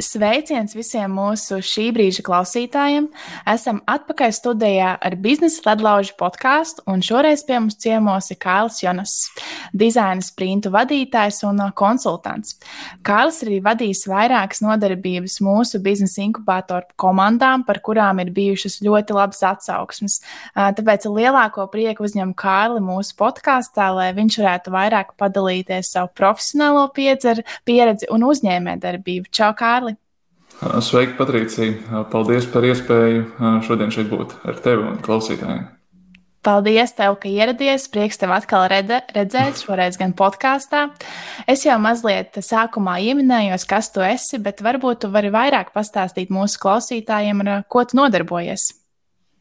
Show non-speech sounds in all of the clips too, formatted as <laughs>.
Sveiciens visiem mūsu šī brīža klausītājiem! Esam atpakaļ studijā ar biznesa ledlaužu podkāstu, un šoreiz pie mums ciemos ir Kāls Jonas, dizaina sprintu vadītājs un konsultants. Kāls arī vadījis vairākas nodarbības mūsu biznesa inkubātoru komandām, par kurām ir bijušas ļoti labas atsauksmes. Tāpēc lielāko prieku uzņem Kārli mūsu podkāstā, lai viņš varētu vairāk padalīties savu profesionālo pieredzi un uzņēmējdarbību. Čau, Kārli! Sveiki, Patricija! Paldies par iespēju šodien šeit būt ar tevi un klausītājiem. Paldies, tev, ka ieradies. Prieks tev atkal redze, redzēt, šoreiz gan podkāstā. Es jau mazliet sākumā ieminējos, kas tu esi, bet varbūt tu vari vairāk pastāstīt mūsu klausītājiem, ar ko tu nodarbojies.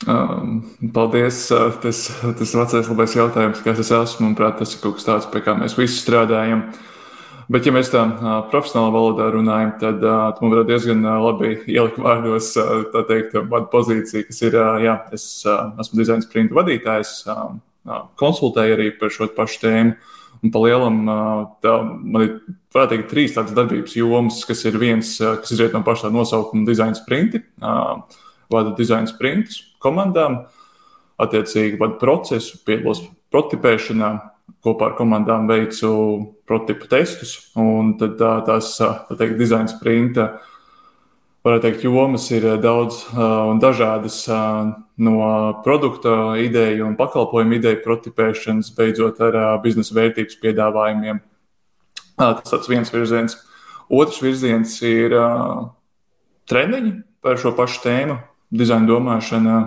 Paldies! Tas, tas vecais labais jautājums, kas es esmu. Manuprāt, tas ir kaut kas tāds, pie kā mēs visi strādājam. Uh, Bet, ja mēs tā profesionālā valodā runājam, tad tu man varētu diezgan labi ielikt vārdos tā teikt, manu pozīciju, kas ir, jā, es esmu dizaina sprinta vadītājs, konsultēju arī par šo pašu tēmu. Un pa lielam tā, man ir, varētu teikt, trīs tādas darbības jomas, kas ir viens, kas izriet no pašā nosaukuma dizaina sprinti, vada dizaina sprintus komandām, attiecīgi vada procesu, piedalos prototipēšanā, kopā ar komandām veicu prototypu testus. Tad tā, tās tā teikt, dizaina sprinta varētu teikt, jomas ir daudz un dažādas no produkta ideju un pakalpojumu ideju prototipēšanas, beidzot ar biznesa vērtības piedāvājumiem. Tas ir viens virziens. Otrs virziens ir treniņi par šo pašu tēmu, dizaina domāšana,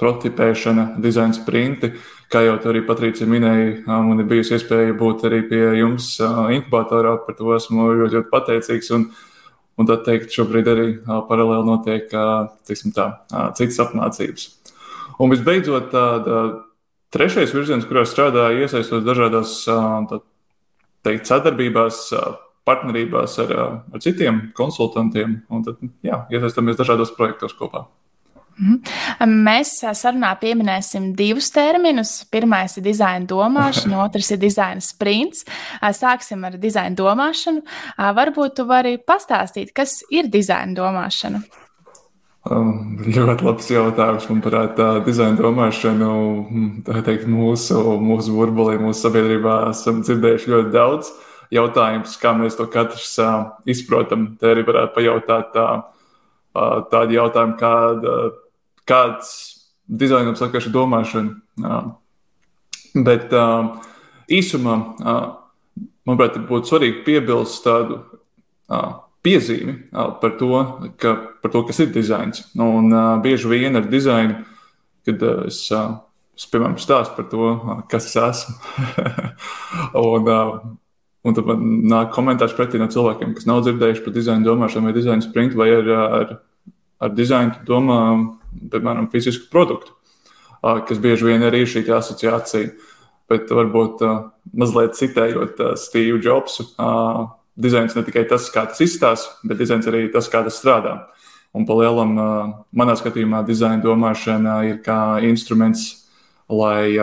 prototipēšana, dizaina sprinti. Uh, Kā jau arī Patricija minēja, man ir bijusi iespēja būt arī pie jums inkubatorā. Par to esmu ļoti, ļoti pateicīgs. Un, un tad teikt, šobrīd arī paralēli notiek tā, citas apmācības. Un visbeidzot, tāda trešais virziens, kurā strādāju, iesaistos dažādās teikt, sadarbībās, partnerībās ar, ar citiem konsultantiem. Un tad, jā, iesaistamies dažādos projektos kopā. Mhm. Mēs sarunā pieminēsim divus terminus. Pirmais ir dizaina domāšana, <laughs> otrs ir dizaina sprints. Sāksim ar dizaina domāšanu. Varbūt tu vari pastāstīt, kas ir dizaina domāšana? Um, ļoti labs jautājums. Manuprāt, tā dizaina domāšana, hm, tā teikt, mūsu, mūsu burbulī, mūsu sabiedrībā esam dzirdējuši ļoti daudz jautājumus, kā mēs to katrs uh, izprotam. Te arī varētu pajautāt tā, uh, tādu jautājumu, kāda kāds dizainam saka, ka domāšana. Bet īsumā, manuprāt, būtu svarīgi piebilst tādu piezīmi par to, ka, par to, kas ir dizains. Un bieži vien ar dizainu, kad es, es piemēram, stāstu par to, kas es esmu. <laughs> un, Un tad man nāk komentārs pretī no cilvēkiem, kas nav dzirdējuši par dizaina domāšanu vai dizaina sprintu, vai ar, ar, ar dizainu domā piemēram, fizisku produktu, kas bieži vien arī ir šī asociācija. Bet varbūt mazliet citējot Steve Jobsu, dizains ne tikai tas, kā tas izstāsta, bet dizains arī tas, kā tas strādā. Un pa lielam, manā skatījumā, dizaina domāšana ir kā instruments, lai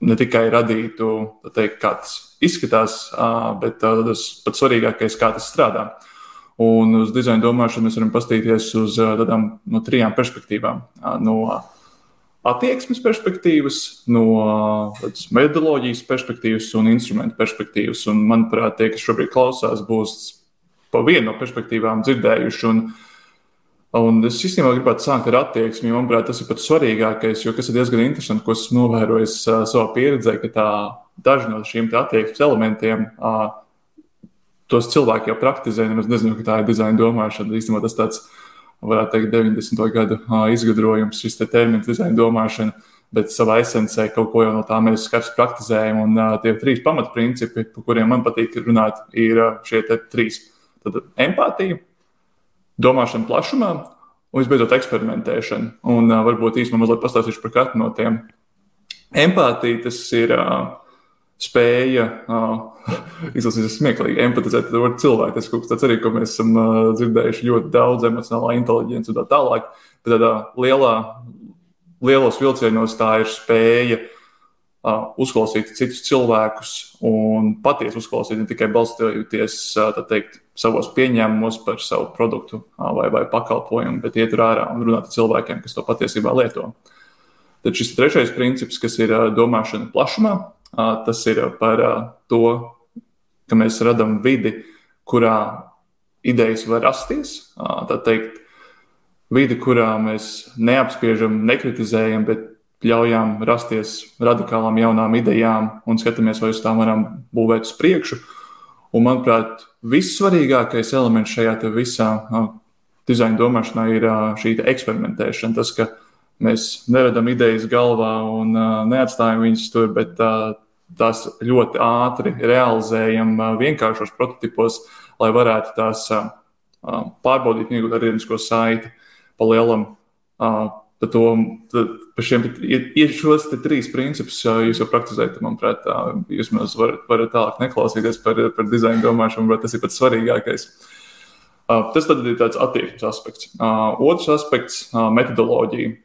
ne tikai radītu, teikt, kā tas izskatās, bet tas pats svarīgākais, kā tas strādā. Un uz dizaina domāšanu mēs varam paskatīties uz tādām no trijām perspektīvām. No attieksmes perspektīvas, no metodoloģijas perspektīvas un instrumentu perspektīvas. Un, manuprāt, tie, kas šobrīd klausās, būs pa vienu no perspektīvām dzirdējuši. Un, Un es īstenībā gribētu sākt ar attieksmi. Manuprāt, tas ir pats svarīgākais, jo kas ir diezgan interesanti, ko esmu novērojis uh, savā pieredzē, ka tā, daži no šiem attieksmes elementiem uh, tos cilvēki jau praktizē. Es nezinu, ka tā ir dizaina domāšana. Īstenībā tas tāds, varētu teikt, 90. gadu izgudrojums, šis te termins dizaina domāšana. Bet savā esencē kaut ko jau no tā mēs skats praktizējam. Un uh, tie trīs pamatprincipi, par kuriem man patīk runāt, ir uh, šie trīs. Tad empātija, domāšana plašumā un visbeidzot eksperimentēšana. Un uh, varbūt īstenībā mazliet pastāstīšu par katru no tiem. Empātija tas ir uh, spēja, izlasīt smieklīgi, empatizēt ar cilvēku. Tas kaut kas tāds arī, ko mēs esam dzirdējuši ļoti daudz, emocionālā inteliģence un tā tālāk. Bet tādā lielā, lielos vilcienos tā ir spēja uzklausīt citus cilvēkus un patiesi uzklausīt, ne tikai balstoties teikt, savos pieņēmumos par savu produktu vai, vai pakalpojumu, bet iet ārā un runāt ar cilvēkiem, kas to patiesībā lieto. Tad šis trešais princips, kas ir domāšana plašumā, tas ir par to, ka mēs radām vidi, kurā idejas var rasties. Tā teikt, vidi, kurā mēs neapspiežam, nekritizējam, bet ļaujam rasties radikālām jaunām idejām un skatāmies, vai uz tām varam būvēt uz priekšu. Un, manuprāt, vissvarīgākais elements šajā visā dizaina domāšanā ir šī eksperimentēšana. Tas, ka mēs neradam idejas galvā un neatstājam viņas tur, bet tās ļoti ātri realizējam vienkāršos prototipos, lai varētu tās pārbaudīt, iegūt arī redzēšanu saiti pa lielam Tad, to, tad par šiem ir šos trīs principus jūs jau praktizējat. Manuprāt, jūs varat, varat tālāk neklausīties par, par dizaina domāšanu, bet tas ir pats svarīgākais. Tas tad ir tāds attieksmes aspekts. Otrs aspekts - metodoloģija.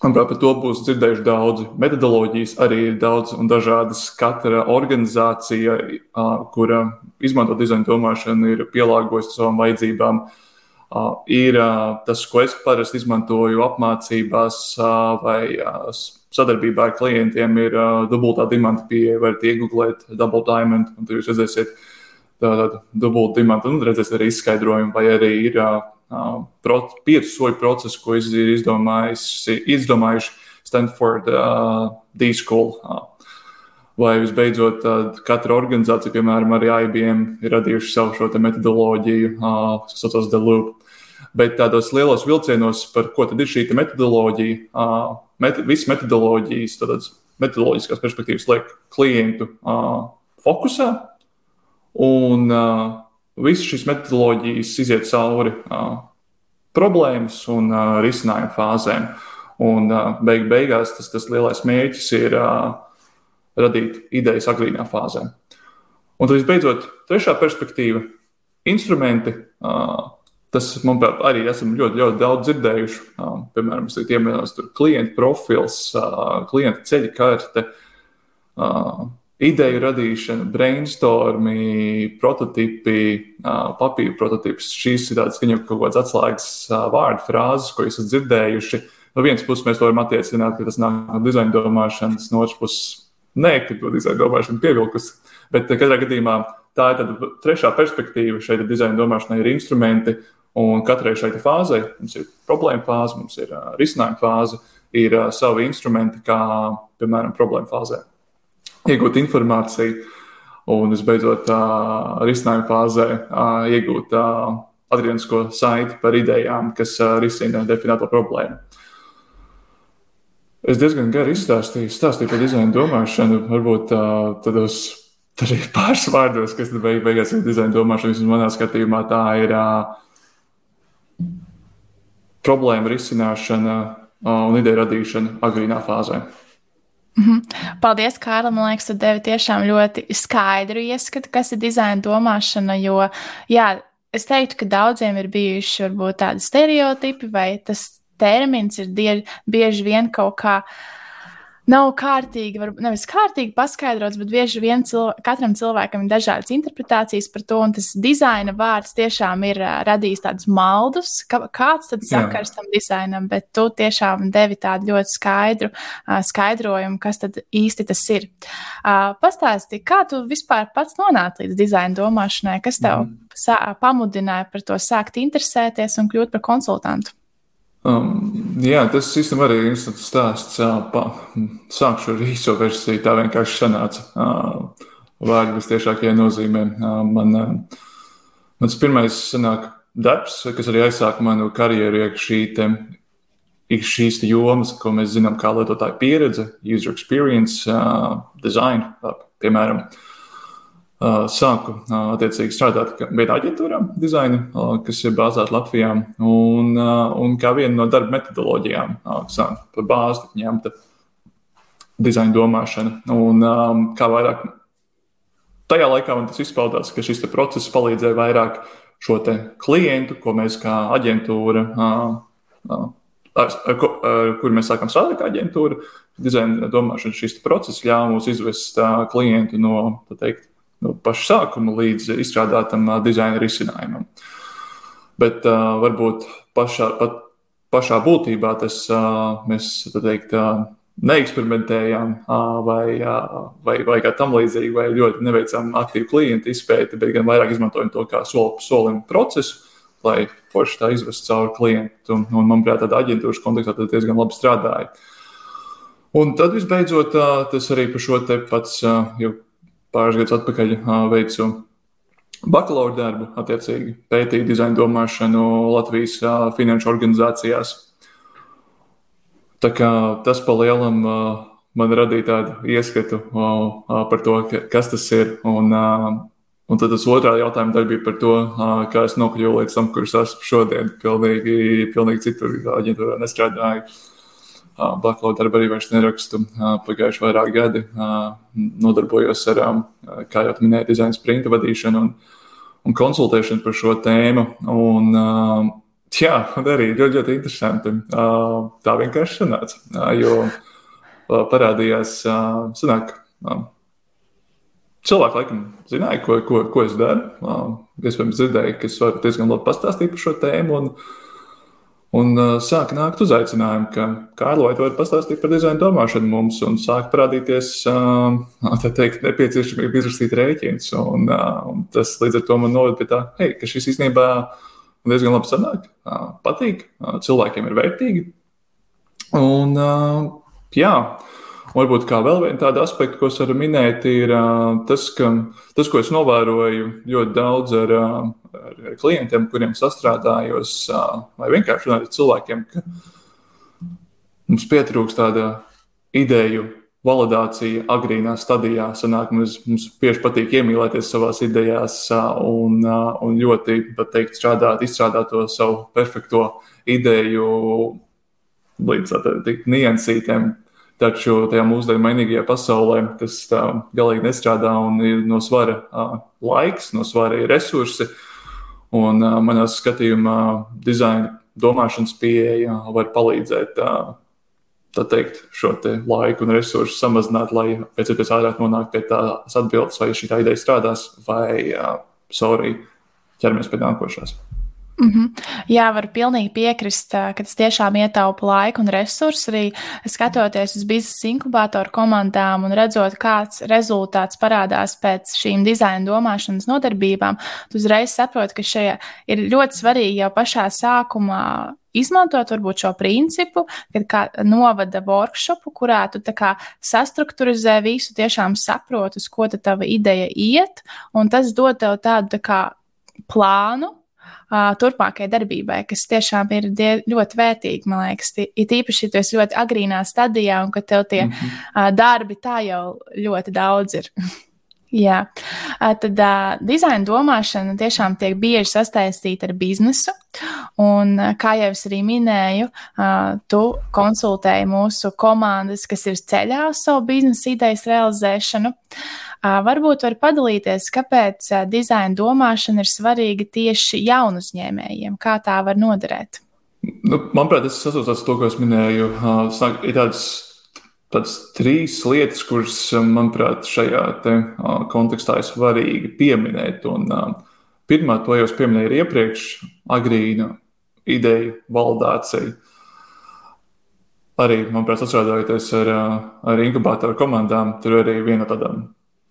Manuprāt, par to būs dzirdējuši daudzi. Metodoloģijas arī ir daudz un dažādas. Katra organizācija, kura izmanto dizaina domāšanu, ir pielāgojusi savām vajadzībām. Ir tas, ko es parasti izmantoju apmācībās vai sadarbībā ar klientiem, ir dubultā dimanta pieeja. Varat iegūt double diamond, un tur jūs redzēsiet tādu dubultu dimantu, un redzēsiet arī izskaidrojumu, vai arī ir piecu soļu procesu, ko ir izdomājuši Stanford D-School vai visbeidzot katra organizācija, piemēram, arī IBM, ir radījuši savu šo metodoloģiju, kas saucas The Loop. Bet tādos lielos vilcienos, par ko tad ir šī metodoloģija, met, visas metodoloģijas, tādas metodoloģiskās perspektīvas liek klientu fokusā, un visas šīs metodoloģijas iziet cauri problēmas un risinājumu fāzēm. Un beig beigās tas, tas lielais mērķis ir radīt idejas agrīnā fāzē. Un tad visbeidzot, trešā perspektīva - instrumenti. Tas, manuprāt, arī esam ļoti, ļoti daudz dzirdējuši. Piemēram, tas ir piemērs klienta profils, klienta ceļa karte, ideju radīšana, brainstormi, prototipi, papīra prototips. Šīs ir tādas viņam kaut kādas atslēgas vārdu frāzes, ko esat dzirdējuši. No vienas puses mēs to varam attiecināt, ka tas nāk no dizaina domāšanas, no otras puses nē, ka to dizaina domāšana pievilkusi. Bet katrā gadījumā tā ir trešā perspektīva. Šeit dizaina domāšanai ir instrumenti, Un katrai šai fāzei, mums ir problēma fāze, mums ir risinājuma fāze, ir savi instrumenti, kā piemēram problēma fāzē. Iegūt informāciju un, visbeidzot, risinājuma fāzē iegūt atgrieznisko saiti par idejām, kas risina definēto problēmu. Es diezgan gari izstāstīju, stāstīju par dizaina domāšanu, varbūt tādos arī pāris vārdos, kas beig, beigās ir dizaina domāšana. Vismaz manā skatījumā tā ir problēma risināšana un ideja radīšana agrīnā fāzē. Mhm. Paldies, Kārlim. Man liekas, tu devi tiešām ļoti skaidru ieskatu, kas ir dizaina domāšana. Jo, jā, es teiktu, ka daudziem ir bijuši varbūt tādi stereotipi, vai tas termins ir die, bieži vien kaut kā uh, nav kārtīgi, varbūt nevis kārtīgi paskaidrots, bet bieži vien cilv katram cilvēkam ir dažādas interpretācijas par to, un tas dizaina vārds tiešām ir uh, radījis tādus maldus, ka, kāds tad sakars tam dizainam, bet tu tiešām devi tādu ļoti skaidru uh, skaidrojumu, kas tad īsti tas ir. Uh, pastāsti, kā tu vispār pats nonāci līdz dizaina domāšanai, kas tev mm. pamudināja par to sākt interesēties un kļūt par konsultantu? Um, jā, tas īstenībā arī ir interesants stāsts. Pa, sākšu ar īso versiju. Tā vienkārši sanāca. Uh, vārdi visciešākajā nozīmē. Uh, man, uh, mans pirmais sanāk, darbs, kas arī aizsāka manu karjeru iekš šī te, iekš šīs jomas, ko mēs zinām, kā lietotāja pieredze, user experience, uh, design, piemēram. Uh, sāku attiecīgi strādāt vienā aģentūrā, dizaina, kas ir bāzēta Latvijā, un, un kā viena no darba metodoloģijām, sāku par bāzi ņemta dizaina domāšana. Un, kā vairāk tajā laikā man tas izpaudās, ka šis process palīdzēja vairāk šo klientu, ko mēs kā aģentūra, ar, ar, ar kuru mēs sākam strādāt kā aģentūra, dizaina domāšana, šis process ļāva mums izvest klientu no, teikt, no paša sākuma līdz izstrādātam dizaina risinājumam. Bet uh, varbūt pašā, pat, pašā būtībā tas uh, mēs teikt, uh, neeksperimentējām vai, vai, vai kā tam līdzīgi, vai ļoti neveicām aktīvu klientu izpēti, bet gan vairāk izmantojam to kā soli pa solim procesu, lai forši tā izvestu cauri klientu. Un, un manuprāt, tādā aģentūras kontekstā tas diezgan labi strādāja. Un tad visbeidzot, tas arī par šo te pats jau pāris gadus atpakaļ veicu bakalaura darbu, attiecīgi pētīju dizaina domāšanu Latvijas finanšu organizācijās. Tas pa lielam man radīja tādu ieskatu par to, kas tas ir. Un, un tad tas otrā jautājuma daļa bija par to, kā es nokļuvu līdz tam, kur es esmu šodien. Pilnīgi, pilnīgi citur aģentūrā nestrādāju. Bakalaura darbu arī vairs nerakstu. Pagājuši vairāk gadi nodarbojos ar, kā jau minēju, dizaina sprinta vadīšanu un, un konsultēšanu par šo tēmu. Un, Jā, arī ļoti, ļoti interesanti. Tā vienkārši sanāca. Jo parādījās, sanāk, cilvēki laikam zināja, ko, ko, ko es daru. Iespējams, dzirdēju, ka es varu diezgan labi pastāstīt par šo tēmu. Un, un sāk nākt uzaicinājumi, ka tu vari pastāstīt par dizaina domāšanu mums, un sāk parādīties <laughs> tā teikt, nepieciešamība izrakstīt rēķinus. Un, un tas līdz ar to man noved pie tā, hei, ka šis īstenībā diezgan labi sanāk, patīk, cilvēkiem ir vērtīgi. Un, jā, varbūt kā vēl viena tāda aspekta, ko es varu minēt, ir tas, ka tas, ko es novēroju ļoti daudz ar, ar klientiem, kuriem sastrādājos, vai vienkārši ar cilvēkiem, ka mums pietrūkst tāda ideju validācija agrīnā stadijā. Sanāk, mums, mums bieži patīk iemīlēties savā idejās un, un ļoti teikt, strādāt, izstrādāt to savu perfekto ideju līdz tādiem niansītiem. Taču tajā mūsdienu mainīgajā pasaulē tas tā galīgi nestrādā un ir no svara laiks, no svara ir resursi. Un manā skatījumā dizaina domāšanas pieeja var palīdzēt tā teikt, šo te laiku un resursu samazināt, lai pēc iespējas ātrāk nonāktu pie tās atbildes, vai šī ideja strādās, vai, uh, sorry, ķeramies pie nākošās. Mm -hmm. Jā, varu pilnīgi piekrist, ka tas tiešām ietaupa laiku un resursus. Arī skatoties uz biznesa inkubatoru komandām un redzot, kāds rezultāts parādās pēc šīm dizaina domāšanas nodarbībām, tu uzreiz saproti, ka šajā ir ļoti svarīgi jau pašā sākumā izmantot varbūt šo principu, kad kā novada workshopu, kurā tu kā sastruktūrizē visu, tiešām saproti, uz ko tava ideja iet, un tas dod tev tādu tā kā plānu, uh, turpmākajai darbībai, kas tiešām ir die, ļoti vērtīgi. Man liekas, ir īpaši, ja tu esi ļoti agrīnā stadijā un ka tev tie mm -hmm. uh, darbi tā jau ļoti daudz ir. <laughs> Jā, tad uh, dizaina domāšana tiešām tiek bieži sasaistīta ar biznesu. Un, kā jau es arī minēju, uh, tu konsultēji mūsu komandas, kas ir ceļā uz savu biznesa idejas realizēšanu. Uh, Varbūt var padalīties, kāpēc dizaina domāšana ir svarīga tieši jaunu uzņēmējiem, kā tā var noderēt. Nu, manuprāt, tas sasaucās ar to, ko es minēju. Ir tādas, tādas trīs lietas, kuras, manuprāt, šajā te, kontekstā ir svarīgi pieminēt. Un, pirmā, to jau es pieminēju iepriekš, agrīna ideja validācija. Arī, manuprāt, sastrādājoties ar, ar inkubatoru komandām, tur arī viena no tādām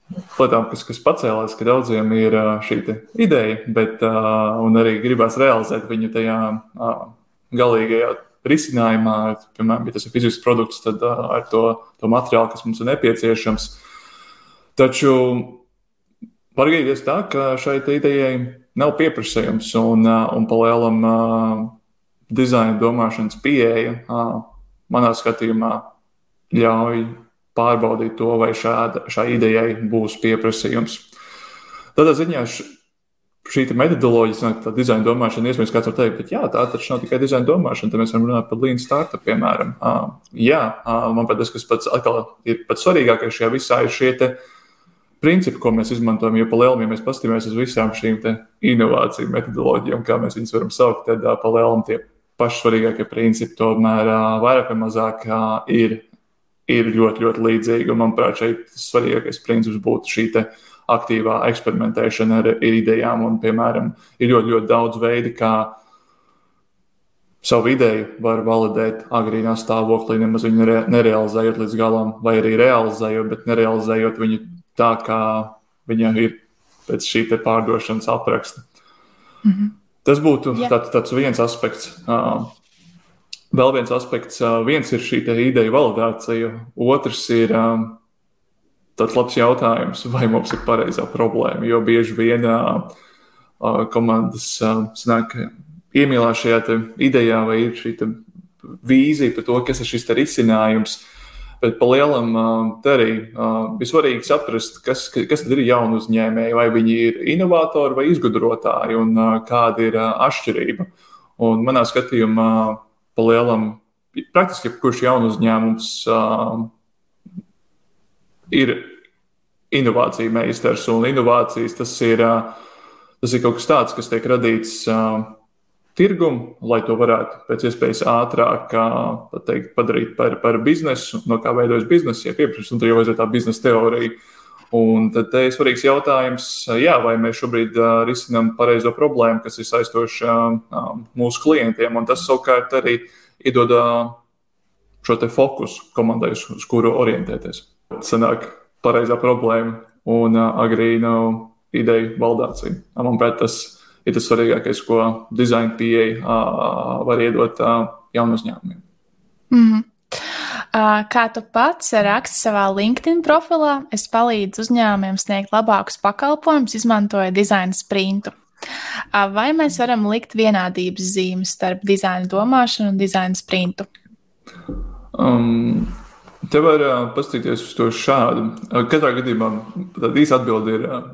lietām, kas, kas pacēlās, ka daudziem ir šī ideja, bet arī gribās realizēt viņu tajā galīgajā risinājumā. Piemēram, ja tas ir fizisks produkts, tad ar to, to materiālu, kas mums ir nepieciešams. Taču var gadīties tā, ka šai idejai nav pieprasījums un, un palielam dizaina domāšanas pieeja manā skatījumā ļauj pārbaudīt to, vai šāda, šai idejai būs pieprasījums. Tādā ziņā šī metodoloģija, tā dizaina domāšana, iespējams, kāds var teikt, bet jā, tā taču nav tikai dizaina domāšana. Tad mēs varam runāt par lean startup, piemēram. Uh, jā, uh, man pat tas, kas pats atkal ir pats svarīgākais šajā visā, ir šie principi, ko mēs izmantojam. Jo pa lielam, ja mēs paskatāmies uz visām šīm inovāciju metodoloģijām, kā mēs viņus varam saukt, tad uh, pa lielam tie paši svarīgākie principi tomēr vairāk vai mazāk ir, ir ļoti, ļoti līdzīgi. Un, manuprāt, šeit svarīgākais princips būtu šī aktīvā eksperimentēšana ar, ar idejām. Un, piemēram, ir ļoti, ļoti daudz veidu, kā savu ideju var validēt agrīnā stāvoklī, nemaz viņu nere, nerealizējot līdz galam, vai arī realizējot, bet nerealizējot viņu tā, kā viņa ir pēc šī pārdošanas apraksta. Mm -hmm. Tas būtu yeah. tāds, tāds viens aspekts. Vēl viens aspekts, viens ir šī ideja validācija, otrs ir tāds labs jautājums, vai mums ir pareizā problēma. Jo bieži vien komandas sanāk, iemīlās šajā idejā, vai ir šī vīzija par to, kas ir šis risinājums. Bet par lielam te arī bija svarīgi saprast, kas, kas ir jaunu uzņēmēji, vai viņi ir inovatori vai izgudrotāji, un kāda ir atšķirība. Un manā skatījumā, pa lielam, praktiski jebkurš jaunu uzņēmums ir inovācija meistars, un inovācijas tas ir, tas ir kaut kas tāds, kas tiek radīts tirgumu, lai to varētu pēc iespējas ātrāk pateikt, padarīt par, par biznesu, no kā veidojas biznesa, ja un tur jau vajadzētu tā biznesa teorija. Un tad ir svarīgs jautājums, jā, vai mēs šobrīd uh, risinām pareizo problēmu, kas ir saistoša uh, mūsu klientiem. Un tas savukārt arī iedod uh, šo fokusu komandai, uz kuru orientēties. Sanāk pareizā problēma un agrīna ideja valdācija. Manuprāt, tas ir tas svarīgākais, ko dizaina pieeja var iedot jaunu uzņēmumiem. Mm -hmm. Kā tu pats raksti savā LinkedIn profilā, es palīdzu uzņēmumiem sniegt labākus pakalpojumus, izmantojot dizaina sprintu. Vai mēs varam likt vienādības zīmes starp dizaina domāšanu un dizaina sprintu? Um, Te var uh, paskatīties uz to šādu. Uh, katrā gadījumā tāda īsa atbilde ir uh,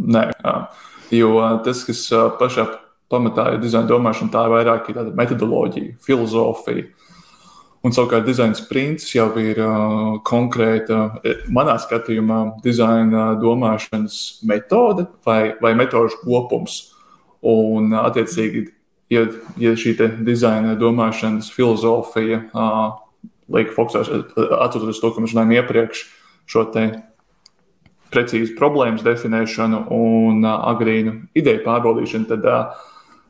nē. Uh, Jo tas, kas pašā pamatā ir dizaina domāšana, tā ir vairāk tāda metodoloģija, filozofija. Un savukārt dizaina sprints jau ir uh, konkrēta, manā skatījumā, dizaina domāšanas metode vai, vai metožu kopums. Un, attiecīgi, ja, ja šī dizaina domāšanas filozofija uh, liek fokusēt, atcaucoties to, ko mēs runājām iepriekš, šo te precīzu problēmas definēšanu un uh, agrīnu ideju pārbaudīšanu, tad uh,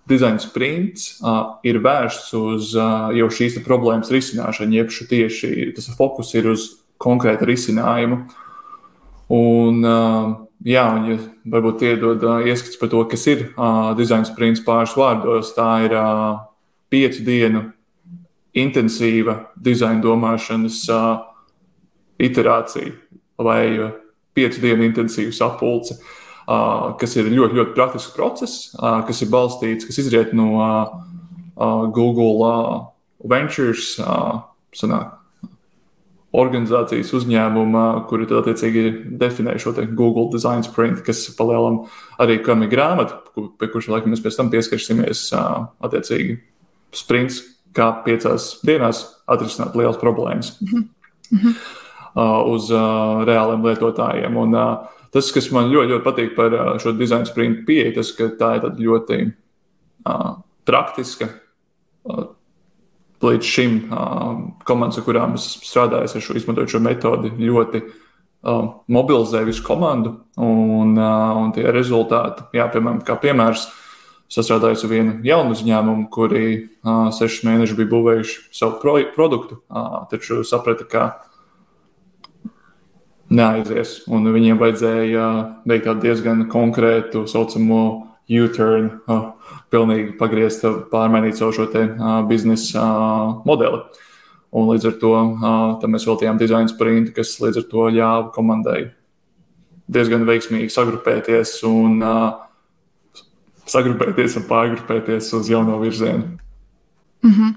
dizaina sprints uh, ir vērsts uz uh, jau šīs problēmas risināšanu, jeb tieši tas fokus ir uz konkrētu risinājumu. Un, uh, jā, un ja varbūt iedod uh, ieskats par to, kas ir uh, dizaina sprints pāris vārdos, tā ir uh, piecu dienu intensīva dizaina domāšanas uh, iterācija vai uh, piecu dienu intensīvu sapulci, kas ir ļoti, ļoti praktisks process, kas ir balstīts, kas izriet no Google Ventures sanāk, organizācijas uzņēmuma, kuri tad attiecīgi definē šo Google Design Sprint, kas palielam arī kam ir grāmata, pie kuras laikam mēs pēc tam pieskarsimies attiecīgi sprints, kā piecās dienās atrisināt lielas problēmas. Mm -hmm. Uh, uz uh, reāliem lietotājiem. Un, uh, tas, kas man ļoti, ļoti patīk par šo dizaina sprintu pieeju, tas, ka tā ir ļoti praktiska. Līdz šim komandas, ar kurām es strādāju, ar šo izmantoju šo metodi, ļoti mobilizē visu komandu un, un tie rezultāti, jā, piemēram, kā piemērs. Sastrādājos ar vienu jaunu uzņēmumu, kuri uh, sešus mēnešus bija būvējuši savu pro produktu, uh, taču saprata, ka neaizies. Un viņiem vajadzēja veikt tādu diezgan konkrētu, saucamo U-turn, uh, pilnīgi pagriezt, pārmainīt savu šo te uh, biznesa uh, modeli. Un līdz ar to uh, mēs veltījām dizaina sprintu, kas līdz ar to ļāva komandai diezgan veiksmīgi sagrupēties un uh, sagrupēties un pārgrupēties uz jauno virzienu. Mm -hmm.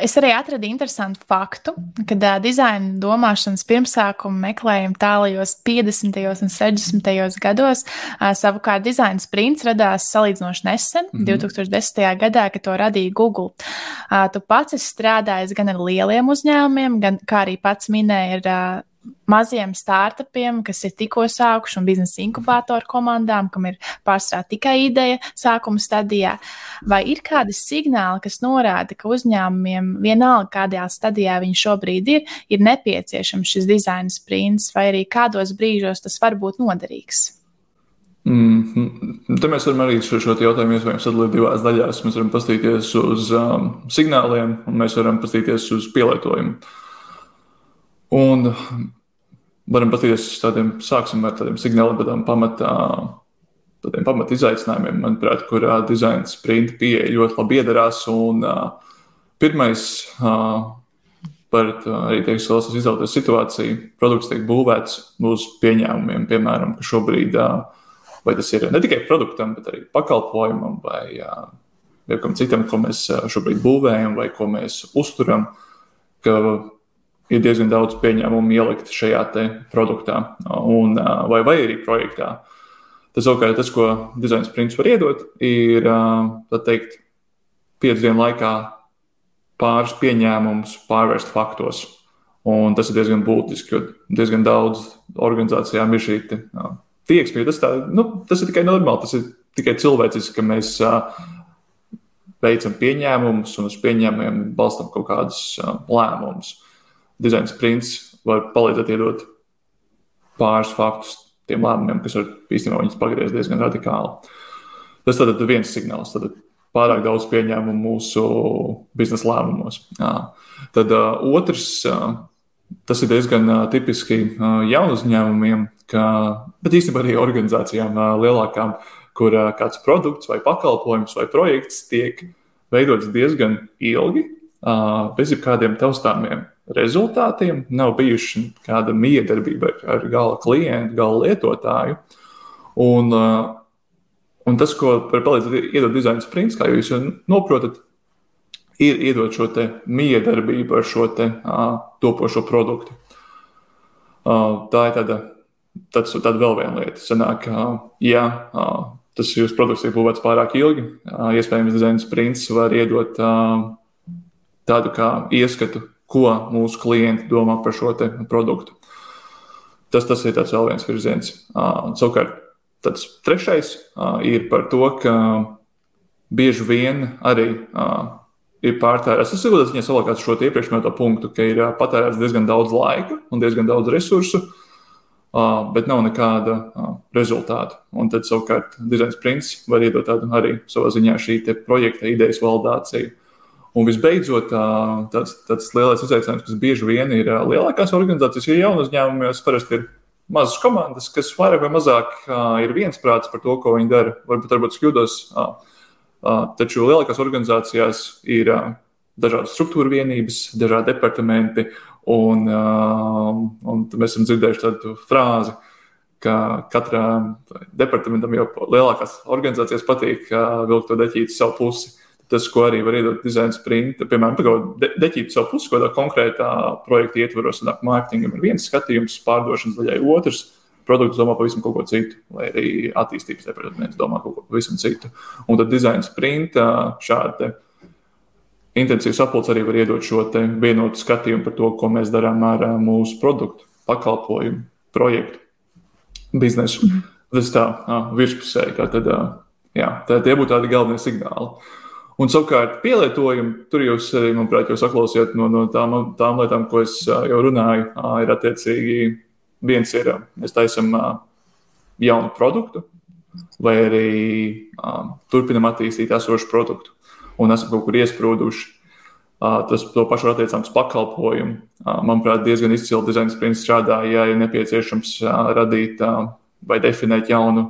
Es arī atradu interesantu faktu, ka uh, dizaina domāšanas pirmsākumu meklējumu tālajos 50. un 60. gados. Uh, savukārt dizaina sprints radās salīdzinoši nesen, mm -hmm. 2010. gadā, kad to radīja Google. Uh, tu pats esi strādājis gan ar lieliem uzņēmumiem, gan, kā arī pats minēja, ar maziem startupiem, kas ir tikko sākuši, un biznesa inkubatoru komandām, kam ir pārstrādāta tikai ideja sākuma stadijā. Vai ir kādi signāli, kas norāda, ka uzņēmumiem, vienalga kādā stadijā viņi šobrīd ir, ir nepieciešams šis dizaina sprints, vai arī kādos brīžos tas var būt noderīgs? Mm -hmm. Te mēs varam arī šo, šo jautājumu iespējams sadalīt divās daļās. Mēs varam paskatīties uz um, signāliem, un mēs varam paskatīties uz pielietojumu. Un varam paskatīties uz tādiem, sāksim ar tādiem signāliem, pamatā. Tādiem pamat izaicinājumiem, manuprāt, kur uh, dizaina sprinta pieeja ļoti labi iedarās. Un, uh, pirmais, uh, par arī teiksim, valsts izaugsmes situāciju, produkts tiek būvēts uz pieņēmumiem, piemēram, ka šobrīd vai tas ir ne tikai produktam, bet arī pakalpojumam vai kam citam, ko mēs šobrīd būvējam vai ko mēs uzturam. Ka ir diezgan daudz pieņēmumu ielikt šajā produktā un, vai, vai arī projektā. Tas savukārt tas, ko dizaina sprints var iedot, ir teikt, piecu dienu laikā pāris pieņēmumus pārvērst faktos. Un tas ir diezgan būtiski, jo diezgan daudz organizācijām ir šī tieksme. Tas, tā, nu, tas ir tikai normāli, tas ir tikai cilvēciski, ka mēs veicam pieņēmumus un uz pieņēmumiem balstām kaut kādus lēmumus dizaina sprints var palīdzēt iedot pāris faktus tiem lēmumiem, kas var īstenībā viņus pagriezt diezgan radikāli. Tas tad ir viens signāls. Tad pārāk daudz pieņēmumu mūsu biznesa lēmumos. Jā. Tad uh, otrs, uh, tas ir diezgan uh, tipiski uh, jaunu uzņēmumiem, ka, bet īstenībā arī organizācijām uh, lielākām, kur uh, kāds produkts vai pakalpojums vai projekts tiek veidots diezgan ilgi, uh, bez jebkādiem taustāmiem rezultātiem, nav bijuši kāda miedarbība ar, gala klientu, gala lietotāju. Un, uh, un tas, ko var palīdzēt iedot dizaina sprints, kā jūs jau noprotat, ir iedot šo miedarbību ar šo te, uh, topošo produktu. Uh, tā ir tāda, tāds, tāda vēl viena lieta. Sanāk, uh, ja uh, tas jūsu produkts tiek būvēts pārāk ilgi, uh, iespējams, dizaina sprints var iedot uh, tādu kā ieskatu ko mūsu klienti domā par šo produktu. Tas, tas ir vēl viens virziens. Uh, savukārt, tāds trešais uh, ir par to, ka bieži vien arī uh, ir pārtērēts. Tas ir grūti ziņā salākāt šo iepriekš minēto punktu, ka ir patērēts diezgan daudz laika un diezgan daudz resursu, bet nav nekāda rezultāta. Un tad savukārt dizaina sprints var iedot tādu arī savā ziņā šī projekta idejas validāciju. Un visbeidzot, tāds, tāds lielais izaicinājums, kas bieži vien ir lielākās organizācijas, ir jaunu uzņēmumos, parasti ir mazas komandas, kas vairāk vai mazāk ir viensprāts par to, ko viņi dara. Varbūt, varbūt es kļūdos, taču lielākās organizācijās ir dažādas struktūra vienības, dažādi departamenti, un, un mēs esam dzirdējuši tādu frāzi, ka katram departamentam jau lielākās organizācijas patīk vilkt to deķīti savu pusi tas, ko arī var iedot dizaina sprinta, piemēram, de, deķīt savu pusi, kādā konkrētā projekta ietvaros, un mārketingam ir viens skatījums, pārdošanas daļai otrs. Produkts domā pavisam ko citu, vai arī attīstības departaments domā kaut ko pavisam citu. Un tad dizaina sprinta šādi intensīvs apelsīns arī var iedot šo vienotu skatījumu par to, ko mēs darām ar mūsu produktu, pakalpojumu, projektu, biznesu. Mm -hmm. Tas tā virspusēji. Tad, jā, tā, tie būtu tādi galvenie signāli. Un savukārt, pielietojumi, tur jūs arī, manuprāt, jau saklausījāt no, no tām, tām lietām, ko es jau runāju, ir attiecīgi viens ir, mēs taisam jaunu produktu, vai arī turpinam attīstīt esošu produktu, un esam kaut kur iesprūduši. Tas to pašu attiecams pakalpojumu. Manuprāt, diezgan izcili dizaina sprints strādā, ja ir nepieciešams radīt vai definēt jaunu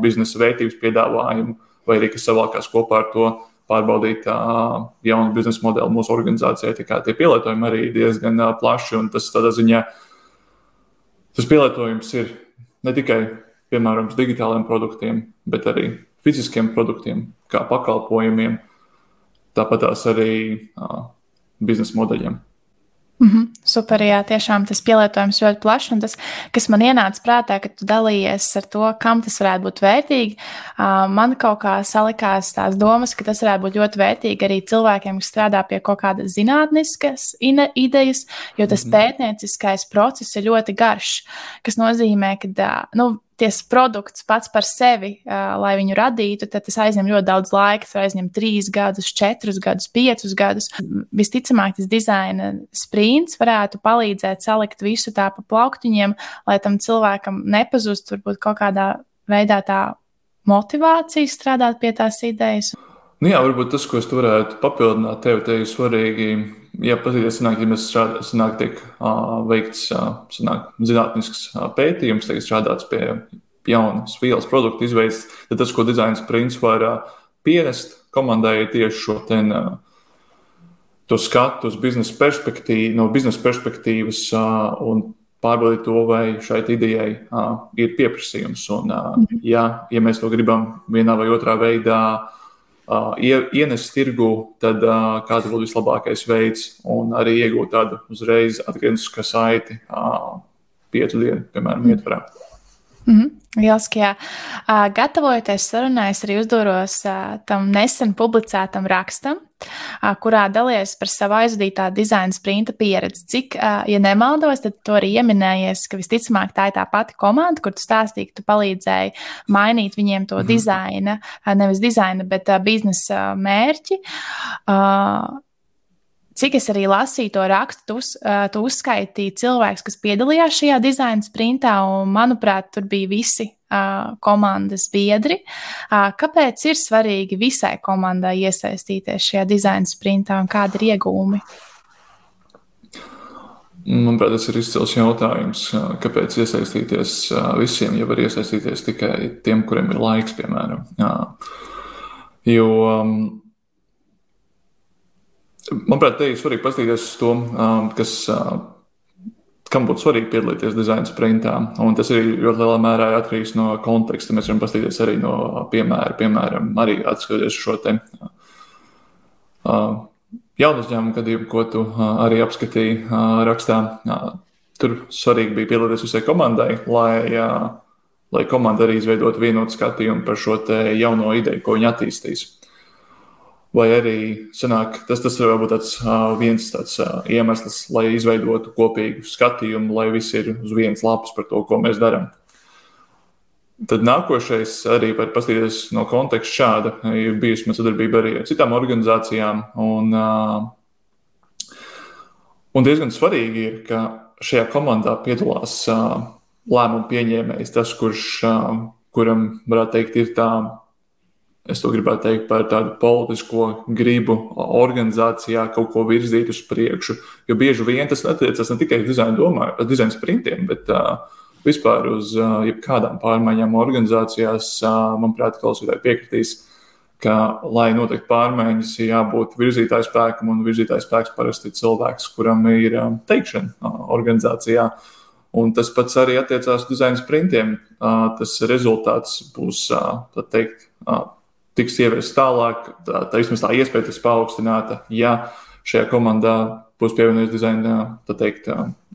biznesa vērtības piedāvājumu, vai arī kas savākās kopā ar to pārbaudīt uh, jaunu biznesa modeli mūsu organizācijai. Tie pielietojumi arī ir diezgan uh, plaši, un tas tādā ziņā tas pielietojums ir ne tikai piemērojams digitāliem produktiem, bet arī fiziskiem produktiem, kā pakalpojumiem. Tāpat arī uh, biznesa modeļiem. Mm -hmm. Super, jā, tiešām tas pielietojums ļoti plašs. Un tas, kas man ienāca prātā, kad tu dalījies ar to, kam tas varētu būt vērtīgi, man kaut kā salikās tās domas, ka tas varētu būt ļoti vērtīgi arī cilvēkiem, kas strādā pie kaut kādas zinātniskas idejas, jo tas mm -hmm. pētnieciskais process ir ļoti garš, kas nozīmē, ka nu, ties produkts pats par sevi, uh, lai viņu radītu, tad tas aizņem ļoti daudz laika. Tas aizņem trīs gadus, četrus gadus, piecus gadus. Visticamāk, tas dizaina sprints varētu palīdzēt salikt visu tā pa plauktiņiem, lai tam cilvēkam nepazust varbūt kaut kādā veidā tā motivācija strādāt pie tās idejas. Nu jā, varbūt tas, ko es varētu papildināt, tev te ir svarīgi ja patīties, sanāk, ja mēs strādājam, sanāk, tiek uh, veikts uh, sanāk, zinātnisks uh, pētījums, tiek strādāts pie jaunas vielas produktu izveidas, tad tas, ko dizains princis var uh, pienest komandai, tieši šo ten, uh, to skatu uz biznesa perspektīvu, no biznesa perspektīvas uh, un pārbaudīt to, vai šai idejai uh, ir pieprasījums. Un, uh, ja, ja mēs to gribam vienā vai otrā veidā uh, ienest tirgu, tad kāds būtu vislabākais veids, un arī iegūt tādu uzreiz atgrieznisku saiti piecu dienu, piemēram, ietvarā. Mm -hmm. Jāsaka, jā. Gatavojoties sarunai, es arī uzdoros tam nesen publicētam rakstam, kurā dalījies par savu aizvadītā dizaina sprinta pieredzi. Cik, ja nemaldos, tad to arī ieminējies, ka visticamāk tā ir tā pati komanda, kur tu stāstīji, ka tu palīdzēji mainīt viņiem to mm -hmm. dizaina, nevis dizaina, bet biznesa mērķi. Cik es arī lasīju to rakstu, tu, uz, tu uzskaitīji cilvēkus, kas piedalījās šajā dizaina sprintā, un manuprāt, tur bija visi uh, komandas biedri. Uh, kāpēc ir svarīgi visai komandai iesaistīties šajā dizaina sprintā un kādi ir iegūmi? Manuprāt, tas ir izcils jautājums. Kāpēc iesaistīties visiem, ja var iesaistīties tikai tiem, kuriem ir laiks, piemēram? Jo um, Manuprāt, te ir svarīgi paskatīties uz to, kas, kam būtu svarīgi piedalīties dizaina sprintā. Un tas arī ļoti lielā mērā atkarīgs no konteksta. Mēs varam paskatīties arī no piemēra, piemēram, arī atskatoties šo te jaunu uzņēmumu gadījumu, ko tu arī apskatīji rakstā. Tur svarīgi bija piedalīties visai komandai, lai, lai komanda arī izveidotu vienotu skatījumu par šo jauno ideju, ko viņi attīstīs. Vai arī sanāk, tas, tas var būt tāds, uh, viens tāds, uh, iemesls, lai izveidotu kopīgu skatījumu, lai viss ir uz vienas lapas par to, ko mēs darām. Tad nākošais arī var paskatīties no konteksta šāda. Ir bijusi man sadarbība arī ar citām organizācijām. Un, uh, un diezgan svarīgi ir, ka šajā komandā piedalās uh, lēmumu pieņēmējs, tas, kurš, uh, kuram, varētu teikt, ir tā es to gribētu teikt par tādu politisko gribu organizācijā kaut ko virzīt uz priekšu. Jo bieži vien tas attiecas ne tikai uz dizaina, domā, dizaina sprintiem, bet uh, vispār uz uh, jebkādām pārmaiņām organizācijās. Uh, manuprāt, klausītāji piekritīs, ka, lai notiktu pārmaiņas, ir jābūt virzītāju spēkam, un virzītājs spēks parasti ir cilvēks, kuram ir um, teikšana uh, organizācijā. Un tas pats arī attiecās uz dizaina sprintiem. Uh, tas rezultāts būs, uh, tā teikt, uh, tiks ieviests tālāk, tā, tā vismaz tā iespēja tiks paaugstināta, ja šajā komandā būs pievienojies dizaina teikt,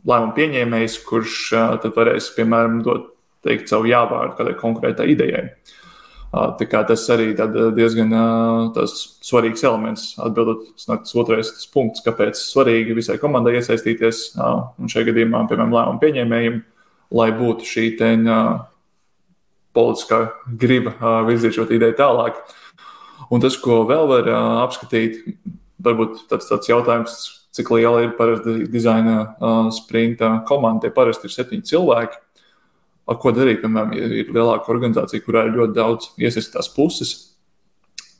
lēmumu pieņēmējs, kurš tad varēs, piemēram, dot teikt, savu jāvārdu kādai konkrētai idejai. Tā kā tas arī diezgan svarīgs elements, atbildot tas otrais punkts, kāpēc svarīgi visai komandai iesaistīties, un šajā gadījumā, piemēram, lēmumu pieņēmējiem, lai būtu šī teņa politiskā griba virzīt šo ideju tālāk. Un tas, ko vēl var apskatīt, varbūt tāds, tāds jautājums, cik liela ir parasti dizaina sprinta komanda. Tie parasti ir septiņi cilvēki. Ar ko darīt, piemēram, ir lielāka organizācija, kurā ir ļoti daudz iesaistītās puses,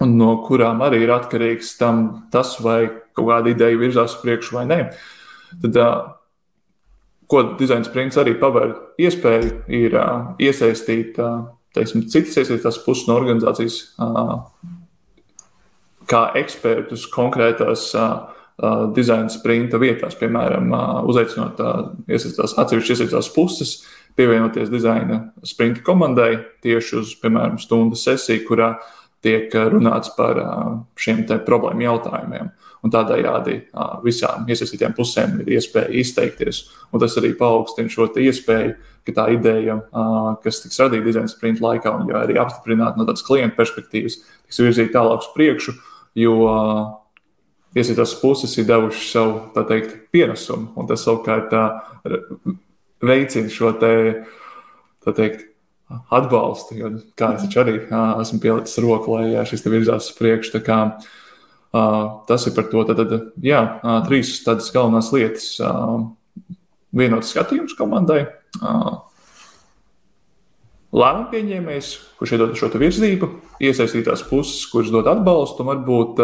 un no kurām arī ir atkarīgs tam, tas, vai kaut kāda ideja virzās uz priekšu vai nē. Tad ko dizaina sprints arī paver iespēju, ir uh, iesaistīt uh, teiksim, citas iesaistītās puses no organizācijas uh, kā ekspertus konkrētās uh, uh, dizaina sprinta vietās, piemēram, uh, uzaicinot uh, iesaistītās atsevišķas iesaistītās puses, pievienoties dizaina sprinta komandai tieši uz, piemēram, stundas sesiju, kurā tiek runāts par šiem problēmu jautājumiem. Un tādējādi visām iesaistītām pusēm ir iespēja izteikties. Un tas arī paaugstina šo iespēju, ka tā ideja, kas tiks radīta dizaina sprinta laikā, un arī apstiprināta no tādas klienta perspektīvas, tiks virzīta tālāk uz priekšu, jo iesaistītās puses ir devušas savu teikt, pienesumu. Un tas savukārt veicina šo te, teikt, atbalstu. Jo, kā es arī esmu pielicis roku, lai šis virzās uz priekšu. Tas ir par to. Tad, tad, jā, trīs tādas galvenās lietas. Vienots skatījums komandai, lēmumu pieņēmējs, kurš iedod šo virzību, iesaistītās puses, kuras dod atbalstu, un varbūt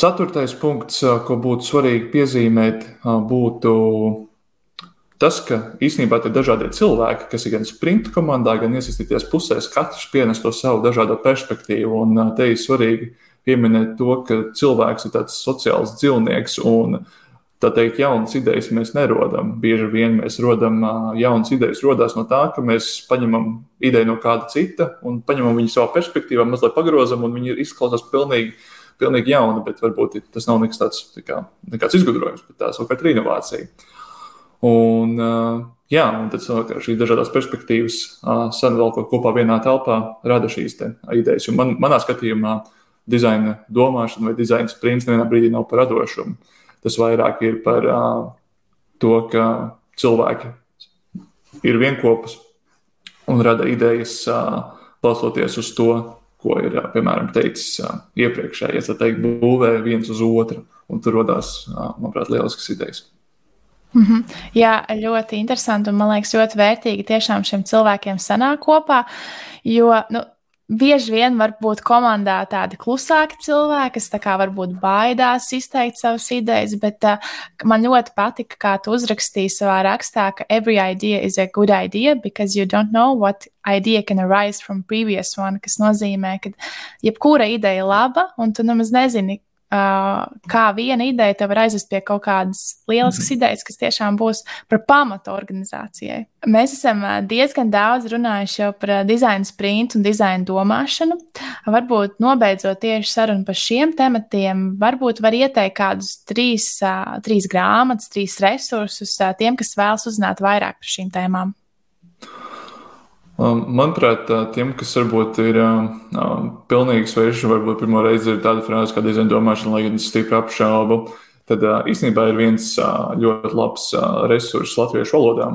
ceturtais punkts, ko būtu svarīgi piezīmēt, būtu Tas, ka īstenībā ir dažādi cilvēki, kas ir gan sprinta komandā, gan iesaistīties pusēs, katrs pienes to savu dažādo perspektīvu. Un te ir svarīgi pieminēt to, ka cilvēks ir tāds sociāls dzīvnieks un tā teikt, jaunas idejas mēs nerodam. Bieži vien mēs rodam jaunas idejas, radās no tā, ka mēs paņemam ideju no kāda cita un paņemam viņu savā perspektīvā, mazliet pagrozam, un viņi izklausās pilnīgi, pilnīgi jauni, bet varbūt tas nav nekas tāds tā kā, nekāds izgudrojums, bet tā savukārt ir inovācija. Un, jā, un tad šīs dažādas perspektīvas sadalot kopā vienā telpā, rada šīs idejas. Un man, manā skatījumā dizaina domāšana vai dizaina sprints nevienā brīdī nav par radošumu. Tas vairāk ir par to, ka cilvēki ir vienopus un rada idejas, balstoties uz to, ko ir piemēram teicis iepriekšējais, ja teikt, būvē viens uz otru. Un tur radās, manuprāt, lieliskas idejas. Mm -hmm. Jā, ļoti interesanti un man liekas ļoti vērtīgi tiešām šiem cilvēkiem sanāk kopā, jo nu, bieži vien var būt komandā tādi klusāki cilvēki, kas kā varbūt baidās izteikt savas idejas, bet uh, man ļoti patika, kā tu uzrakstīji savā rakstā, ka every idea is a good idea because you don't know what idea can arise from previous one, kas nozīmē, ka jebkura ideja ir laba un tu nemaz nezini, kā viena ideja te var aizvest pie kaut kādas lieliskas mm idejas, kas tiešām būs par pamatu organizācijai. Mēs esam diezgan daudz runājuši par dizaina sprintu un dizaina domāšanu. Varbūt nobeidzot tieši sarunu par šiem tematiem, varbūt var ieteikt kādus trīs, uh, trīs grāmatas, trīs resursus uh, tiem, kas vēlas uzzināt vairāk par šīm tēmām. Um, manuprāt, tiem, kas varbūt ir um, pilnīgi sveši, varbūt pirmo reizi ir tāda frāze kā dizaina domāšana, lai gan es stipri apšaubu, tad uh, īstenībā ir viens uh, ļoti labs uh, resurs latviešu valodā,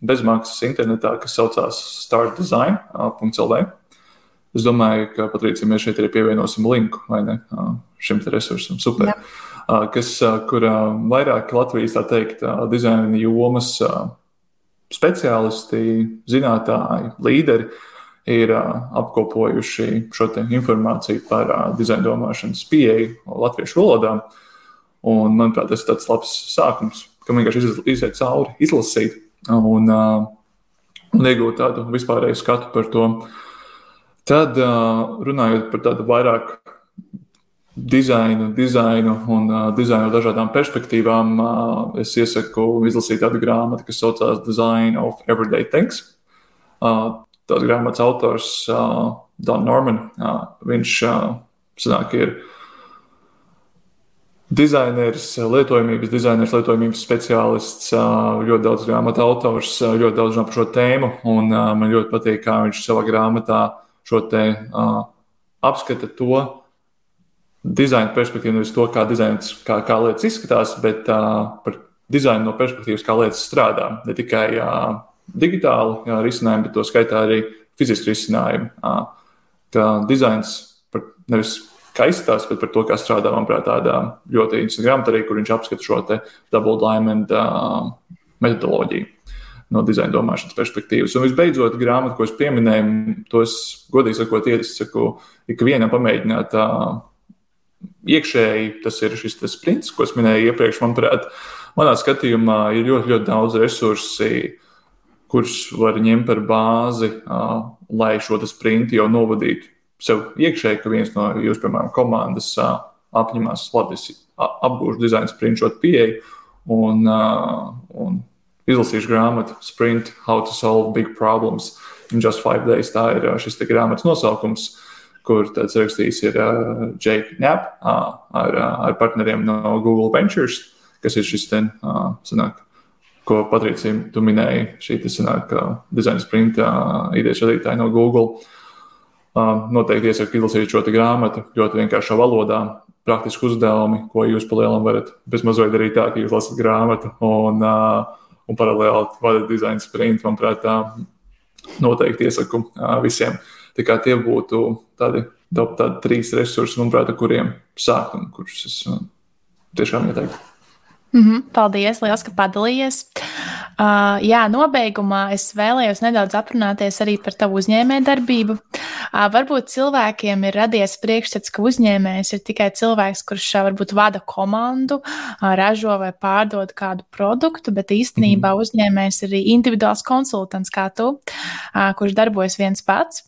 bezmaksas internetā, kas saucās startdesign.lv. Es domāju, ka Patricija mēs šeit arī pievienosim linku ne, šim resursam. Super. Jā. Kas, kur vairāk Latvijas, tā teikt, dizaina jomas speciālisti, zinātnēji, līderi ir apkopojuši šo informāciju par dizaina domāšanas pieeju latviešu valodā. Un, manuprāt, tas ir tāds labs sākums, kam vienkārši iziet cauri, izlasīt un, un iegūt tādu vispārēju skatu par to. Tad, runājot par tādu vairāk dizainu, dizainu un uh, dizainu dažādām perspektīvām, uh, es iesaku izlasīt tādu grāmatu, kas saucās Design of Everyday Things. Uh, tās grāmatas autors uh, Don Norman. Uh, viņš uh, sanāk, ir dizainers, lietojamības dizainers, lietojamības speciālists, ļoti daudz grāmatu autors, ļoti daudz runā par šo tēmu. Un, man ļoti patīk, kā viņš savā grāmatā šo te apskata to, dizaina perspektīvu, nevis to, kā, dizains, kā, kā lietas izskatās, bet uh, par dizainu no perspektīvas, kā lietas strādā. Ne tikai uh, digitāli jā, risinājumi, bet to skaitā arī fiziski risinājumi. Uh, ka dizains par, nevis kā izskatās, bet par to, kā strādā, manuprāt, tādā ļoti interesanta grāmatā kur viņš apskata šo double diamond uh, metodoloģiju no dizaina domāšanas perspektīvas. Un visbeidzot, grāmata, ko es pieminēju, tos godīgi sakot, iesaku ikvienam pamēģināt uh, iekšēji tas ir šis sprints, ko es minēju iepriekš. Manuprāt, manā skatījumā ir ļoti, ļoti daudz resursi, kurus var ņemt par bāzi, lai šo sprintu jau novadītu sev iekšēji, ka viens no jūsu, piemēram, komandas apņemās, labi, es apgūšu dizaina sprintu šo pieeju un, un izlasīšu grāmatu Sprint How to Solve Big Problems. Just Five Days. Tā ir šis grāmatas nosaukums, kur tāds rakstījis ir uh, Jake Knapp uh, ar, ar partneriem no Google Ventures, kas ir šis ten, uh, sanāk, ko Patricija tu minēji, šī tas sanāk uh, dizaina sprinta uh, idejas radītāja no Google. Uh, noteikti iesaku izlasīt šo grāmatu ļoti vienkāršā valodā, praktiski uzdevumi, ko jūs palielam varat bezmazliet darīt tā, ka jūs lasat grāmatu un, uh, un paralēli vadat dizaina sprintu. Manuprāt, tā noteikti iesaku uh, visiem. Tā kā tie būtu tādi, tādi trīs resursi, manuprāt, ar kuriem sākt un kurus es uh, tiešām ieteiktu. Mm -hmm, paldies, liels, ka padalījies. Uh, jā, nobeigumā es vēlējos nedaudz aprunāties arī par tavu uzņēmējdarbību. Uh, varbūt cilvēkiem ir radies priekšstats, ka uzņēmējs ir tikai cilvēks, kurš uh, varbūt vada komandu, uh, ražo vai pārdod kādu produktu, bet īstenībā mm -hmm. uzņēmējs ir arī individuāls konsultants kā tu, uh, kurš darbojas viens pats.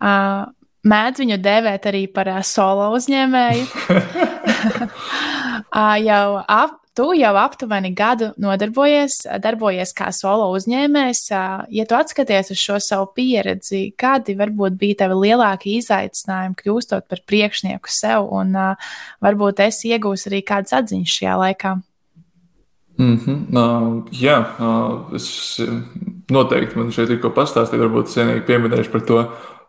Uh, Mēdz viņu dēvēt arī par uh, solo uzņēmēju. <laughs> <laughs> uh, jau ap, Tu jau aptuveni gadu nodarbojies, darbojies kā solo uzņēmējs. Ja tu atskaties uz šo savu pieredzi, kādi varbūt bija tavi lielākie izaicinājumi kļūstot par priekšnieku sev, un varbūt es iegūstu arī kādas atziņas šajā laikā? Mm -hmm. uh, jā, uh, es noteikti man šeit ir ko pastāstīt. Varbūt cienīgi pieminēšu par to,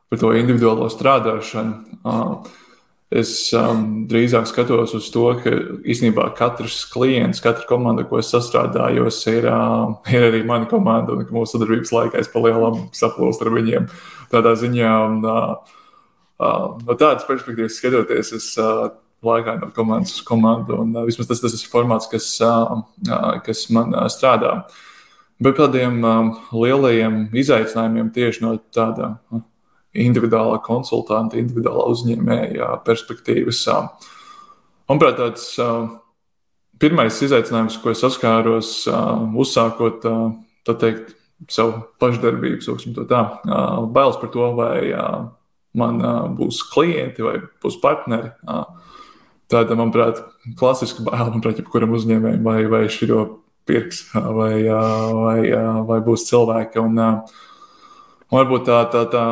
par to individuālo strādāšanu. Uh, Es um, drīzāk skatos uz to, ka īstenībā katrs klients, katra komanda, ko es sastrādājos, ir, uh, ir arī mana komanda, un mūsu sadarbības laikā es palielam saplūstu ar viņiem. Tādā ziņā, uh, uh, no tādas perspektīvas skatoties, es uh, laikā no komandas uz komandu, un uh, vismaz tas, tas ir formāts, kas, uh, uh, kas man uh, strādā. Bet tādiem uh, lielajiem izaicinājumiem tieši no tāda. Uh, individuālā konsultanta, individuālā uzņēmēja perspektīvas. Manuprāt, tāds pirmais izaicinājums, ko es saskāros, uzsākot teikt, savu pašdarbību, sauksim to tā, bailes par to, vai man būs klienti vai būs partneri. Tāda, manuprāt, klasiska baila, manuprāt, jebkuram uzņēmējam, vai, vai šī pirks, vai, vai, vai būs cilvēki. Un varbūt tā, tā, tā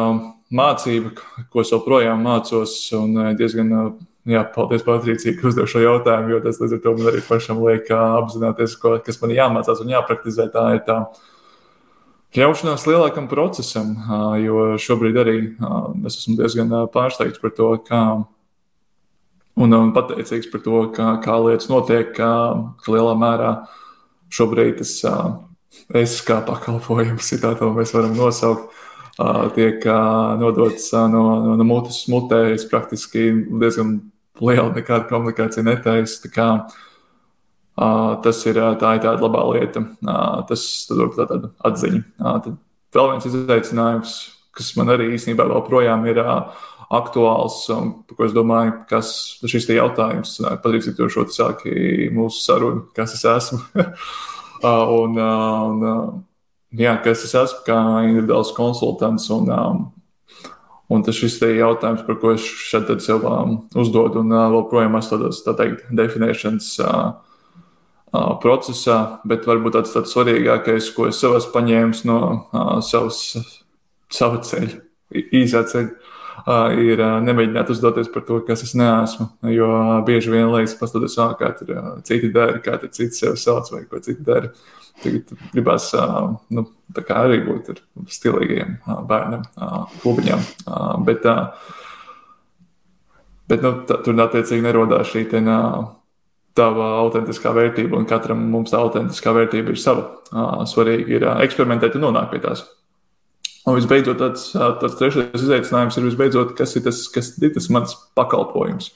mācība, ko es joprojām mācos. Un eh, diezgan, eh, jā, paldies, Patricija, ka uzdev šo jautājumu, jo tas līdz ar to man arī pašam liek apzināties, ko, kas man jāmācās un jāpraktizē. Tā ir tā ļaušanās lielākam procesam, jo šobrīd arī es esmu diezgan pārsteigts par to, kā. Un, un pateicīgs par to, kā, kā lietas notiek, kā, ka lielā mērā šobrīd tas es kā pakalpojums, ja tā mēs varam nosaukt, tiek nodots no, no, no mutes mutē. Es praktiski diezgan liela nekāda komunikācija netaisu. Tas ir, tā ir tāda labā lieta. Tas ir tāda atziņa. Tad vēl viens izaicinājums, kas man arī īstenībā joprojām ir aktuāls, un par ko es domāju, kas šis jautājums, patīk, to šo sāki mūsu sarunu, kas es esmu. <laughs> un, un, jā, kas es esmu kā individuāls konsultants. Un, um, un tas ir jautājums, par ko es šeit sev um, uzdodu, un uh, joprojām esmu tādos, tā teikt, definēšanas uh, uh, procesā, bet varbūt tāds, tāds svarīgākais, ko es sev esmu paņēmis no uh, savas, sava ceļa, īsā ceļa. Ir nemēģināt uzdoties par to, kas es neesmu. Jo bieži vien liekas, paskatās, kā tur citi dara, kā citi sev sauc vai ko citi dara. Tagad gribās nu, arī būt stilīgiem bērniem, klubiņiem. Bet, bet nu, tā, tur attiecīgi nerodās šī te, tava autentiskā vērtība, un katram mums tā autentiskā vērtība ir sava. Svarīgi ir eksperimentēt un nonākt pie tās. Un visbeidzot, tāds, tāds trešais izaicinājums ir, visbeidzot, kas ir tas, kas ir tas mans pakalpojums,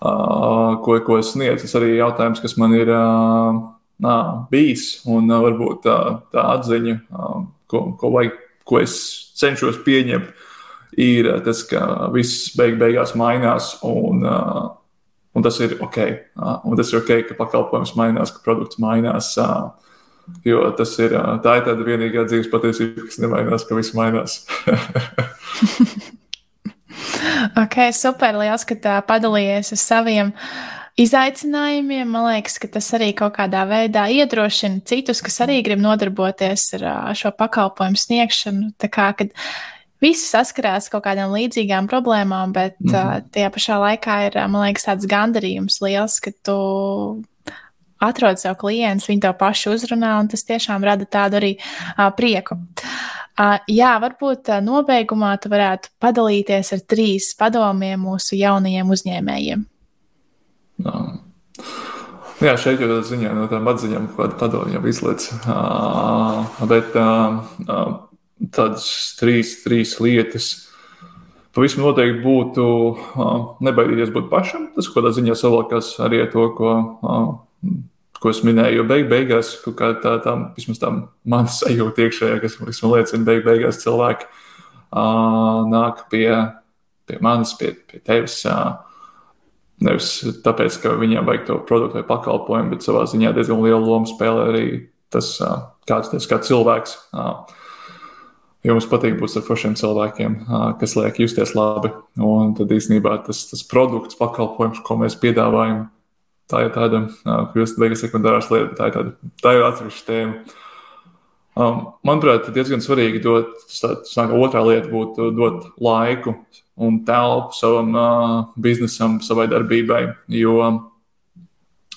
ko, ko es sniedzu. Tas arī jautājums, kas man ir nā, bijis. Un varbūt tā, tā atziņa, ko, ko, vajag, ko es cenšos pieņemt, ir tas, ka viss beig beigās mainās. Un, un tas ir ok. Un tas ir ok, ka pakalpojums mainās, ka produkts mainās. Jo tas ir tā ir tāda vienīgā dzīves patiesība, kas nemainās, ka viss mainās. <laughs> ok, super. Liels, ka tā padalījies ar saviem izaicinājumiem. Man liekas, ka tas arī kaut kādā veidā iedrošina citus, kas arī grib nodarboties ar šo pakalpojumu sniegšanu. Tā kā, kad visi saskarās ar kaut kādām līdzīgām problēmām, bet mm -hmm. tajā pašā laikā ir, man liekas, tāds gandarījums liels, ka tu atrod sev klientus, viņi to pašu uzrunā, un tas tiešām rada tādu arī uh, prieku. Uh, jā, varbūt uh, nobeigumā tu varētu padalīties ar trīs padomiem mūsu jaunajiem uzņēmējiem. No. Jā, šeit jau ziņā no tām atziņām, ko padomju jau izlaiž. Uh, bet uh, uh, tādas trīs, trīs lietas. Pavisam noteikti būtu uh, nebaidīties būt pašam. Tas, ko tādā ziņā savākās arī ar to, ko, uh, ko es minēju. Jo beig beigās, kā tā, tā vismaz tā mana sajūta iekšējā, kas, man liecina, beig beigās cilvēki uh, nāk pie, pie manis, pie, pie tevis. Uh, Nevis tāpēc, ka viņiem vajag to produktu vai pakalpojumu, bet savā ziņā diezgan lielu lomu spēlē arī tas, kāds tas kā cilvēks. Jums patīk būt ar foršiem cilvēkiem, kas liek justies labi. Un tad īstenībā tas, tas produkts, pakalpojums, ko mēs piedāvājam, tā ir tāda, kļūst beigas sekundārās lieta, tā ir tāda, tā ir atsevišķa tēma. Um, manuprāt, diezgan svarīgi dot, tas tā otrā lieta būtu dot laiku un telpu savam uh, biznesam, savai darbībai, jo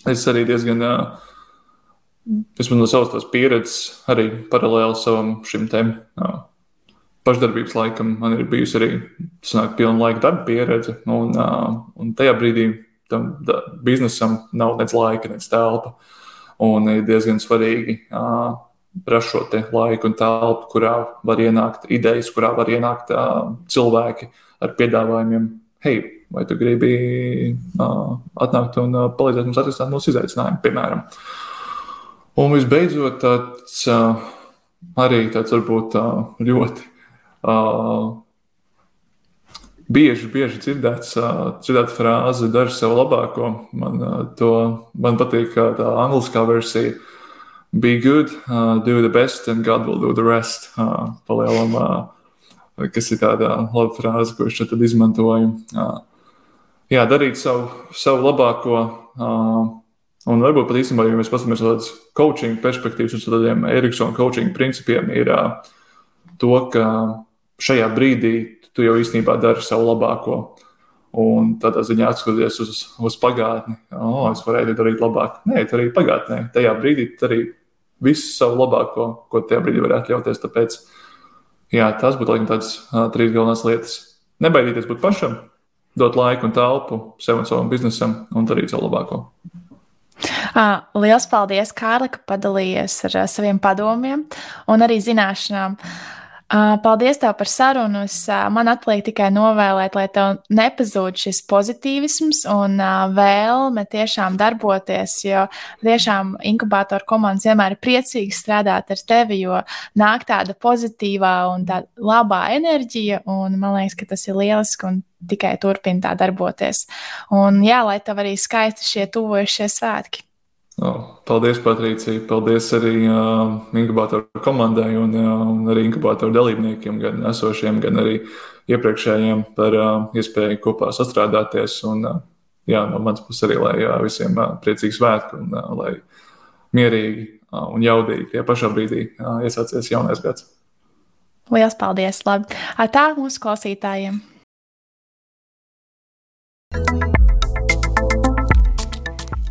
es arī diezgan uh, Esmu no savas pieredzes, arī paralēli savam šim te uh, pašdarbības laikam, man ir bijusi arī pilna laika darba pieredze. Un, uh, un tajā brīdī tam da, biznesam nav nec laika, nec telpa. Un ir diezgan svarīgi uh, rast šo laiku un telpu, kurā var ienākt idejas, kurā var ienākt uh, cilvēki ar piedāvājumiem. Hei, vai tu gribi uh, atnākt un uh, palīdzēt mums atrisināt mūsu izaicinājumu, piemēram? Uh, Un visbeidzot, tāds arī tāds varbūt ļoti bieži, bieži dzirdēts, dzirdēta frāze, dari sev labāko. Man, to, man patīk tā angliskā versija. Be good, uh, do the best, and God will do the rest. Uh, palielam, uh, kas ir tāda laba frāze, ko es šeit izmantoju. Uh, jā, darīt savu, savu labāko. Uh, Un varbūt pat īstenībā, ja mēs paskatāmies uz tādas coaching perspektīvas, uz tādiem Eriksona coaching principiem, ir to, ka šajā brīdī tu jau īstenībā dari savu labāko. Un tādā ziņā atskatoties uz, uz pagātni, oh, es varēju darīt labāk. Nē, tā arī pagātnē. Tajā brīdī arī visu savu labāko, ko tajā brīdī varētu atļauties. Tāpēc jā, tas būtu laikam tādas uh, trīs galvenās lietas. Nebaidīties būt pašam, dot laiku un telpu sev un savam biznesam un darīt savu labāko. Lielas paldies, Kārli, ka padalījies ar saviem padomiem un arī zināšanām. Paldies tev par sarunu. Man atliek tikai novēlēt, lai tev nepazūd šis pozitīvisms un vēlme tiešām darboties, jo tiešām inkubātoru komandas vienmēr ir priecīgi strādāt ar tevi, jo nāk tāda pozitīvā un tāda labā enerģija, un man liekas, ka tas ir lieliski un tikai turpina tā darboties. Un jā, lai tev arī skaisti šie tuvojušie svētki. Oh, paldies, Patricija. Paldies arī uh, inkubātoru komandai un, uh, un arī inkubātoru dalībniekiem, gan esošiem, gan arī iepriekšējiem par uh, iespēju kopā sastrādāties. Un, uh, jā, no manas puses arī, lai uh, visiem uh, priecīgi svētki un uh, lai mierīgi uh, un jaudīgi tie pašā brīdī uh, iesācies jaunais gads. Lielas paldies! Labi. Tā mūsu klausītājiem!